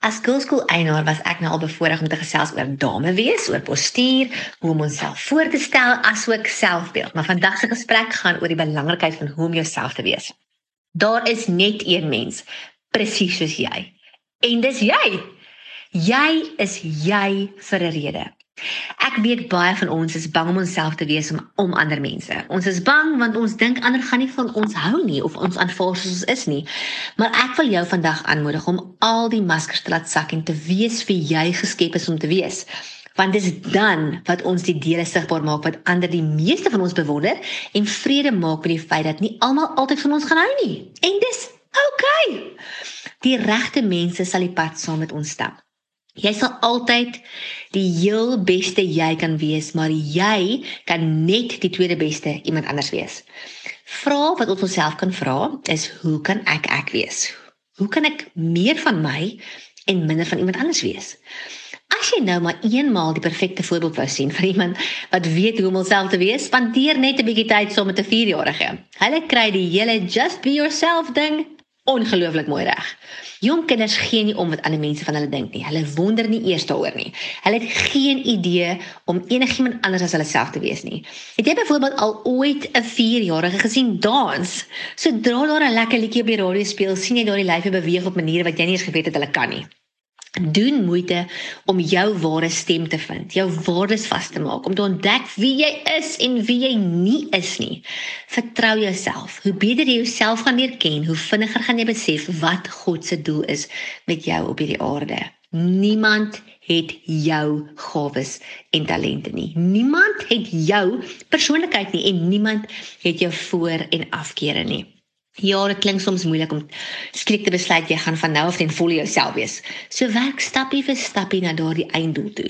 As skoolskool eienaar was ek nou al bevoorreg om te gesels oor dame wees, oor postuur, hoe om onsself voor te stel asook selfbeeld. Maar vandag se gesprek gaan oor die belangrikheid van hoe om jouself te wees. Daar is net een mens presies soos jy. En dis jy. Jy is jy vir 'n rede. Ek weet baie van ons is bang om onsself te wees om om ander mense. Ons is bang want ons dink ander gaan nie van ons hou nie of ons aanvaar soos ons is nie. Maar ek wil jou vandag aanmoedig om al die maskers te laat sak en te wees wie jy geskep is om te wees. Want dis dan wat ons die dele sigbaar maak wat ander die meeste van ons bewonder en vrede maak met die feit dat nie almal altyd van ons gaan hou nie. En dis oukei. Okay. Die regte mense sal die pad saam met ons stap. Jy sal altyd die heel beste jy kan wees, maar jy kan net die tweede beste iemand anders wees. Vra wat ons onsself kan vra is hoe kan ek ek wees? Hoe kan ek meer van my en minder van iemand anders wees? As jy nou maar eenmaal die perfekte voorbeeld wou sien van iemand wat weet hoe om homself te wees, spandeer net 'n bietjie tyd saam met 'n 4-jarige. Hulle kry die hele just be yourself ding ongelooflik mooi reg. Jong kinders gee nie om wat ander mense van hulle dink nie. Hulle wonder nie eers daaroor nie. Hulle het geen idee om enigiemand anders as hulle self te wees nie. Het jy byvoorbeeld al ooit 'n 4-jarige gesien dans? Sodra daar 'n lekker liedjie op die radio speel, sien jy daardie lyfie beweeg op maniere wat jy nie eens geweet het hulle kan nie doen moeite om jou ware stem te vind, jou waardes vas te maak, om te ontdek wie jy is en wie jy nie is nie. Vertrou jouself. Hoe beter jy jouself gaan leer ken, hoe vinniger gaan jy besef wat God se doel is met jou op hierdie aarde. Niemand het jou gawes en talente nie. Niemand het jou persoonlikheid nie en niemand het jou voor en afkeere nie. Ja, dit klink soms moeilik om skielik te besluit jy gaan van nou af ten volle jouself wees. So werk stappie vir stappie na daardie einddoel toe.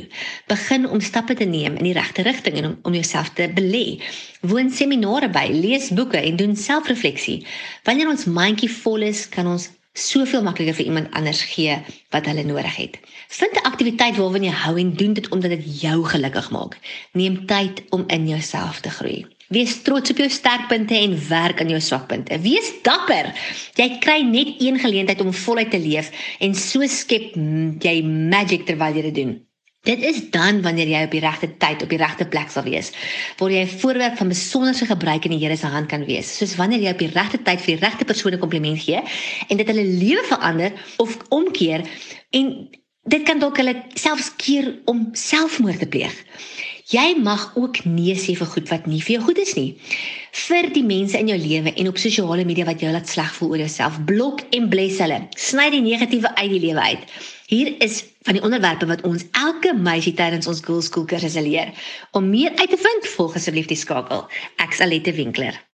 Begin om stappe te neem in die regte rigting en om, om jouself te belê. Woon seminare by, lees boeke en doen selfrefleksie. Wanneer ons mandjie vol is, kan ons soveel makliker vir iemand anders gee wat hulle nodig het. Vind 'n aktiwiteit waarvan jy hou en doen dit omdat dit jou gelukkig maak. Neem tyd om in jouself te groei. Wees trots op jou sterkpunte en werk aan jou swakpunte. Wees dapper. Jy kry net een geleentheid om voluit te leef en so skep jy magic terwyl jy dit doen. Dit is dan wanneer jy op die regte tyd op die regte plek sal wees, waar jy 'n voorwerp van besonderse gebruik in die Here se hand kan wees, soos wanneer jy op die regte tyd vir die regte persoon 'n kompliment gee en dit hulle lewe verander of omkeer en dit kan dalk hulle selfs keer om selfmoord te pleeg. Jy mag ook nee sê vir goed wat nie vir jou goed is nie. Vir die mense in jou lewe en op sosiale media wat jou laat sleg voel oor jouself, blok en bless hulle. Sny die negatiewe uit die lewe uit. Hier is van die onderwerpe wat ons elke meisie tydens ons skoolskool kursusse leer. Om meer uit te vind, volg asseblief die skakel. Ek Salette Winkler.